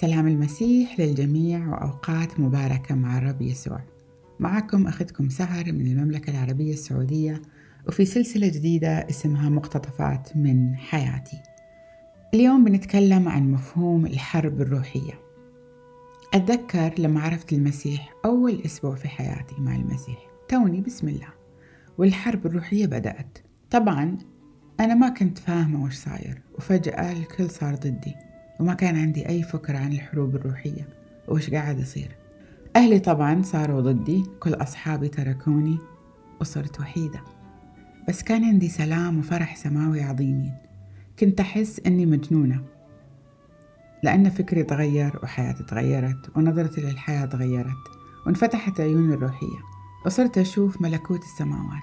سلام المسيح للجميع وأوقات مباركة مع الرب يسوع. معكم أختكم سهر من المملكة العربية السعودية وفي سلسلة جديدة اسمها مقتطفات من حياتي. اليوم بنتكلم عن مفهوم الحرب الروحية. أتذكر لما عرفت المسيح أول أسبوع في حياتي مع المسيح. توني بسم الله. والحرب الروحية بدأت. طبعا أنا ما كنت فاهمة وش صاير وفجأة الكل صار ضدي. وما كان عندي أي فكرة عن الحروب الروحية وش قاعد يصير. أهلي طبعا صاروا ضدي كل أصحابي تركوني وصرت وحيدة. بس كان عندي سلام وفرح سماوي عظيمين. كنت أحس أني مجنونة لأن فكري تغير وحياتي تغيرت ونظرتي للحياة تغيرت وانفتحت عيوني الروحية وصرت أشوف ملكوت السماوات.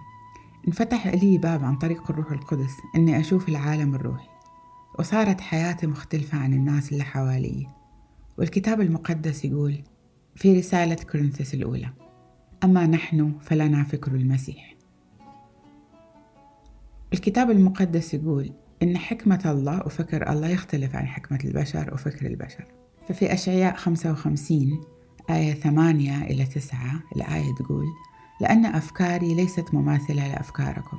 انفتح لي باب عن طريق الروح القدس أني أشوف العالم الروحي. وصارت حياتي مختلفة عن الناس اللي حوالي. والكتاب المقدس يقول في رسالة كورنثوس الأولى أما نحن فلنا فكر المسيح. الكتاب المقدس يقول إن حكمة الله وفكر الله يختلف عن حكمة البشر وفكر البشر. ففي أشعياء 55 آية 8 إلى 9 الآية تقول لأن أفكاري ليست مماثلة لأفكاركم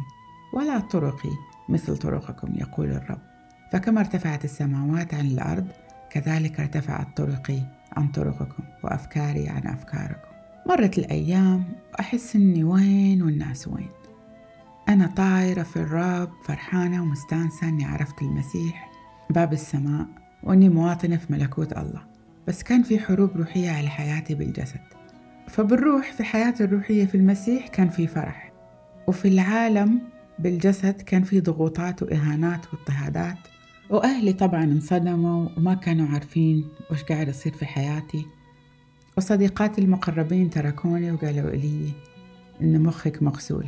ولا طرقي مثل طرقكم يقول الرب. فكما ارتفعت السماوات عن الأرض كذلك ارتفعت طرقي عن طرقكم وأفكاري عن أفكاركم. مرت الأيام وأحس إني وين والناس وين. أنا طايرة في الرب فرحانة ومستانسة إني عرفت المسيح باب السماء وإني مواطنة في ملكوت الله. بس كان في حروب روحية على حياتي بالجسد. فبالروح في حياتي الروحية في المسيح كان في فرح. وفي العالم بالجسد كان في ضغوطات وإهانات واضطهادات. وأهلي طبعا انصدموا وما كانوا عارفين وش قاعد يصير في حياتي. وصديقاتي المقربين تركوني وقالوا لي إن مخك مغسول.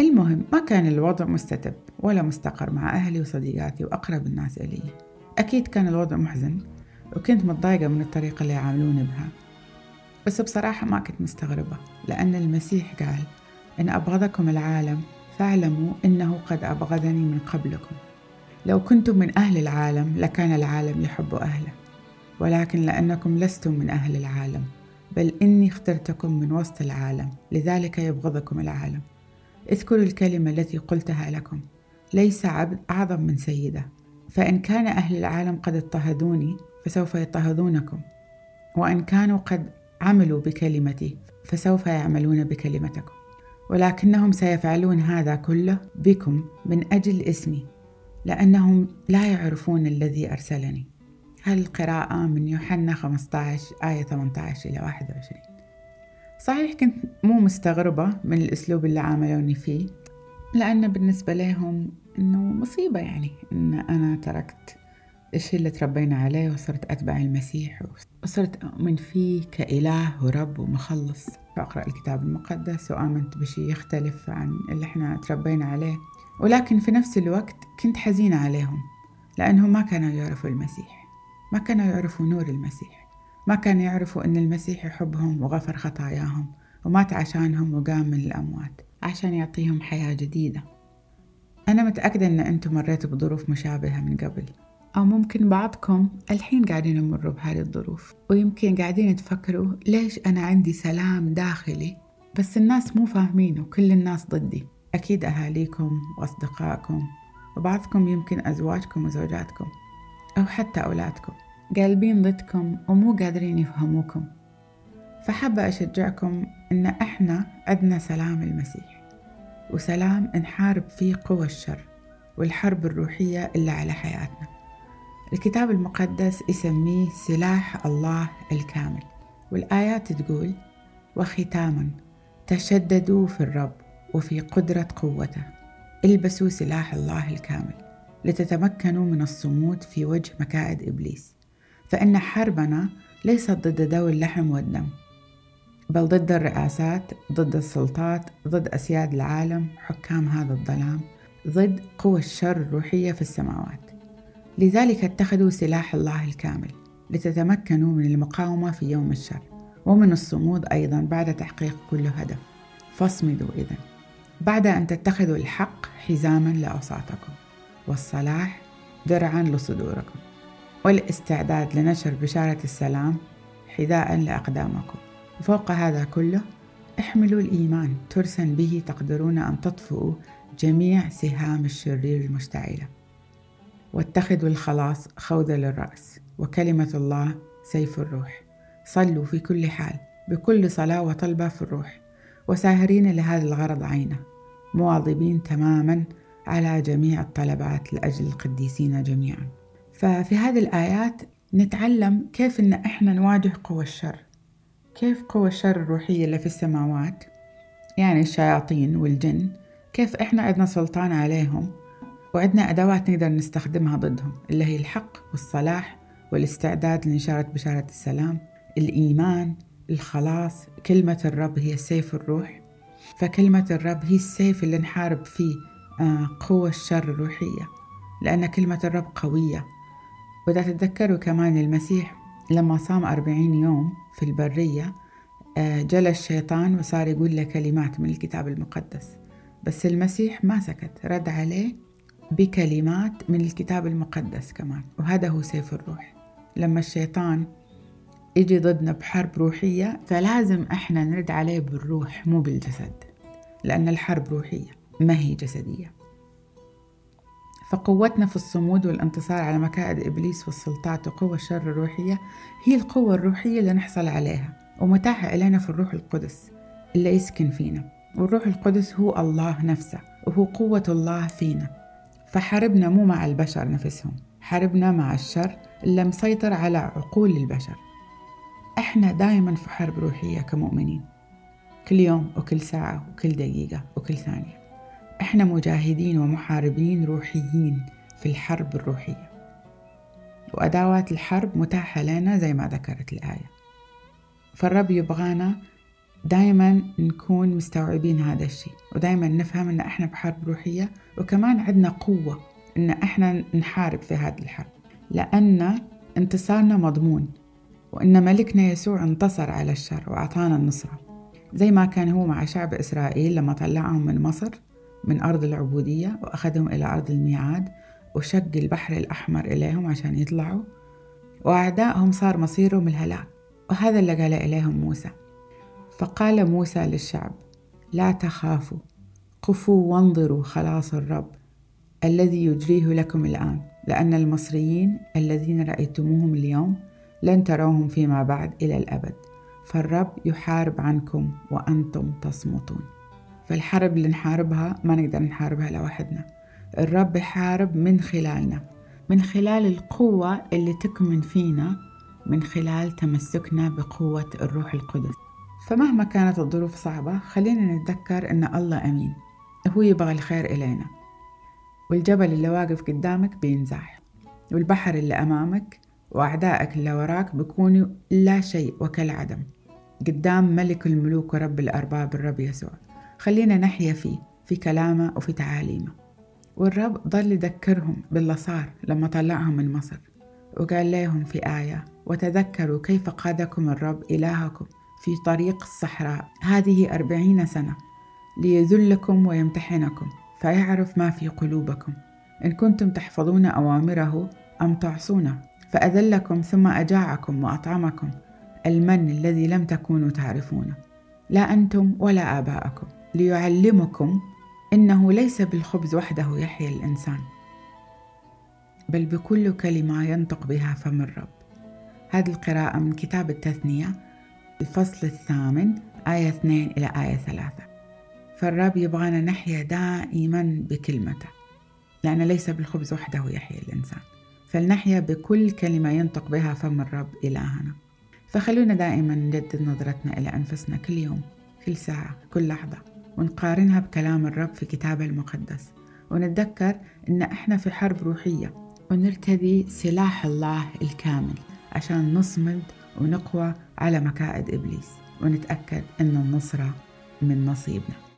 المهم ما كان الوضع مستتب ولا مستقر مع أهلي وصديقاتي وأقرب الناس إلي. أكيد كان الوضع محزن وكنت متضايقة من الطريقة اللي يعاملوني بها. بس بصراحة ما كنت مستغربة لأن المسيح قال إن أبغضكم العالم فاعلموا إنه قد أبغضني من قبلكم. لو كنتم من أهل العالم لكان العالم يحب أهله ولكن لأنكم لستم من أهل العالم بل إني اخترتكم من وسط العالم لذلك يبغضكم العالم. اذكروا الكلمة التي قلتها لكم ليس عبد أعظم من سيده. فإن كان أهل العالم قد اضطهدوني فسوف يضطهدونكم. وإن كانوا قد عملوا بكلمتي فسوف يعملون بكلمتكم. ولكنهم سيفعلون هذا كله بكم من أجل اسمي. لأنهم لا يعرفون الذي أرسلني. هالقراءة من يوحنا 15 آية 18 إلى 21 صحيح كنت مو مستغربة من الأسلوب اللي عاملوني فيه لأن بالنسبة لهم إنه مصيبة يعني إن أنا تركت الشيء اللي تربينا عليه وصرت أتبع المسيح وصرت أؤمن فيه كإله ورب ومخلص. فأقرأ الكتاب المقدس وآمنت بشيء يختلف عن اللي إحنا تربينا عليه. ولكن في نفس الوقت كنت حزينة عليهم لأنهم ما كانوا يعرفوا المسيح ما كانوا يعرفوا نور المسيح ما كانوا يعرفوا أن المسيح يحبهم وغفر خطاياهم ومات عشانهم وقام من الأموات عشان يعطيهم حياة جديدة. أنا متأكدة أن أنتم مريتوا بظروف مشابهة من قبل أو ممكن بعضكم الحين قاعدين يمروا بهذه الظروف ويمكن قاعدين تفكروا ليش أنا عندي سلام داخلي بس الناس مو فاهمين وكل الناس ضدي. أكيد أهاليكم وأصدقائكم وبعضكم يمكن أزواجكم وزوجاتكم أو حتى أولادكم قالبين ضدكم ومو قادرين يفهموكم. فحابة أشجعكم إن إحنا عندنا سلام المسيح وسلام نحارب فيه قوى الشر والحرب الروحية اللي على حياتنا. الكتاب المقدس يسميه سلاح الله الكامل والآيات تقول وختاما تشددوا في الرب وفي قدرة قوته. البسوا سلاح الله الكامل. لتتمكنوا من الصمود في وجه مكائد إبليس. فإن حربنا ليست ضد ذوي اللحم والدم بل ضد الرئاسات ضد السلطات ضد أسياد العالم حكام هذا الظلام ضد قوى الشر الروحية في السماوات. لذلك اتخذوا سلاح الله الكامل. لتتمكنوا من المقاومة في يوم الشر. ومن الصمود أيضا بعد تحقيق كل هدف. فاصمدوا إذن. بعد أن تتخذوا الحق حزاما لأوساطكم والصلاح درعا لصدوركم والاستعداد لنشر بشارة السلام حذاء لأقدامكم. وفوق هذا كله احملوا الإيمان. ترسا به تقدرون أن تطفئوا جميع سهام الشرير المشتعلة. واتخذوا الخلاص خوذة للرأس وكلمة الله سيف الروح. صلوا في كل حال بكل صلاة وطلبة في الروح. وساهرين لهذا الغرض عينه مواظبين تماما على جميع الطلبات لأجل القديسين جميعا. ففي هذه الآيات نتعلم كيف إن إحنا نواجه قوى الشر. كيف قوى الشر الروحية اللي في السماوات؟ يعني الشياطين والجن كيف إحنا عندنا سلطان عليهم وعندنا أدوات نقدر نستخدمها ضدهم اللي هي الحق والصلاح والاستعداد لنشارة بشارة السلام الإيمان الخلاص كلمة الرب هي سيف الروح. فكلمة الرب هي السيف اللي نحارب فيه آه، قوة الشر الروحية لأن كلمة الرب قوية. وإذا تتذكروا كمان المسيح لما صام أربعين يوم في البرية آه، جلى الشيطان وصار يقول له كلمات من الكتاب المقدس. بس المسيح ما سكت رد عليه بكلمات من الكتاب المقدس كمان وهذا هو سيف الروح. لما الشيطان يجي ضدنا بحرب روحية فلازم إحنا نرد عليه بالروح مو بالجسد لأن الحرب روحية ما هي جسدية. فقوتنا في الصمود والانتصار على مكائد إبليس والسلطات وقوة الشر الروحية هي القوة الروحية اللي نحصل عليها ومتاحة إلينا في الروح القدس اللي يسكن فينا. والروح القدس هو الله نفسه وهو قوة الله فينا. فحاربنا مو مع البشر نفسهم حاربنا مع الشر اللي مسيطر على عقول البشر. إحنا دائما في حرب روحية كمؤمنين كل يوم وكل ساعة وكل دقيقة وكل ثانية. إحنا مجاهدين ومحاربين روحيين في الحرب الروحية. وأدوات الحرب متاحة لنا زي ما ذكرت الآية. فالرب يبغانا دائما نكون مستوعبين هذا الشيء ودائما نفهم إن إحنا بحرب روحية وكمان عندنا قوة إن إحنا نحارب في هذه الحرب. لأن انتصارنا مضمون. وإن ملكنا يسوع انتصر على الشر وأعطانا النصرة. زي ما كان هو مع شعب إسرائيل لما طلعهم من مصر من أرض العبودية وأخذهم إلى أرض الميعاد وشق البحر الأحمر إليهم عشان يطلعوا. وأعدائهم صار مصيرهم الهلاك وهذا اللي قال إليهم موسى. فقال موسى للشعب لا تخافوا قفوا وانظروا خلاص الرب الذي يجريه لكم الآن لأن المصريين الذين رأيتموهم اليوم لن تروهم فيما بعد إلى الأبد فالرب يحارب عنكم وأنتم تصمتون. فالحرب اللي نحاربها ما نقدر نحاربها لوحدنا. الرب يحارب من خلالنا من خلال القوة اللي تكمن فينا من خلال تمسكنا بقوة الروح القدس. فمهما كانت الظروف صعبة خلينا نتذكر أن الله أمين. هو يبغى الخير إلينا. والجبل اللي واقف قدامك بينزاح. والبحر اللي أمامك وأعدائك اللي وراك بيكونوا لا شيء وكالعدم. قدام ملك الملوك ورب الأرباب الرب يسوع. خلينا نحيا فيه في كلامه وفي تعاليمه. والرب ظل يذكرهم باللي صار لما طلعهم من مصر. وقال لهم في آية وتذكروا كيف قادكم الرب إلهكم في طريق الصحراء هذه أربعين سنة ليذلكم ويمتحنكم فيعرف ما في قلوبكم. إن كنتم تحفظون أوامره أم تعصونه؟ فأذلكم ثم أجاعكم وأطعمكم المن الذي لم تكونوا تعرفونه. لا أنتم ولا آباءكم. ليعلمكم إنه ليس بالخبز وحده يحيا الإنسان بل بكل كلمة ينطق بها فم الرب. هذه القراءة من كتاب التثنية الفصل الثامن آية 2 إلى آية 3 فالرب يبغانا نحيا دائما بكلمته لأن ليس بالخبز وحده يحيا الإنسان. فلنحيا بكل كلمة ينطق بها فم الرب إلهنا. فخلونا دائما نجدد نظرتنا إلى أنفسنا كل يوم كل ساعة كل لحظة ونقارنها بكلام الرب في كتابه المقدس. ونتذكر إن إحنا في حرب روحية ونرتدي سلاح الله الكامل عشان نصمد ونقوى على مكائد إبليس. ونتأكد أن النصرة من نصيبنا.